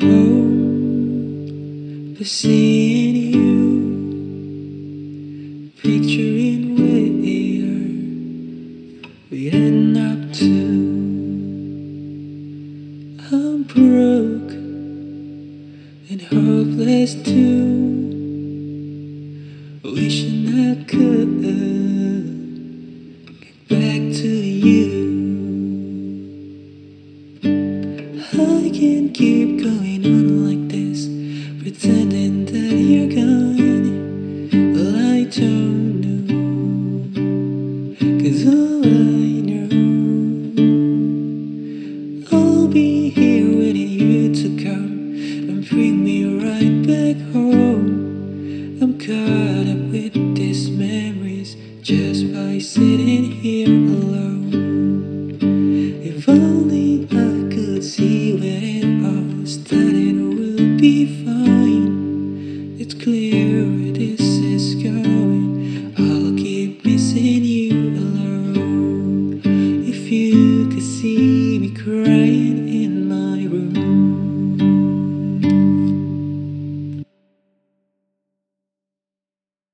home for seeing you, picturing where we end up to. I'm broke and hopeless too, wishing I could get back to you. I can't keep going pretending that you're gone. Well, I don't know, cause all I know, I'll be here waiting you to come and bring me right back home. I'm caught up with these memories just by sitting here It's clear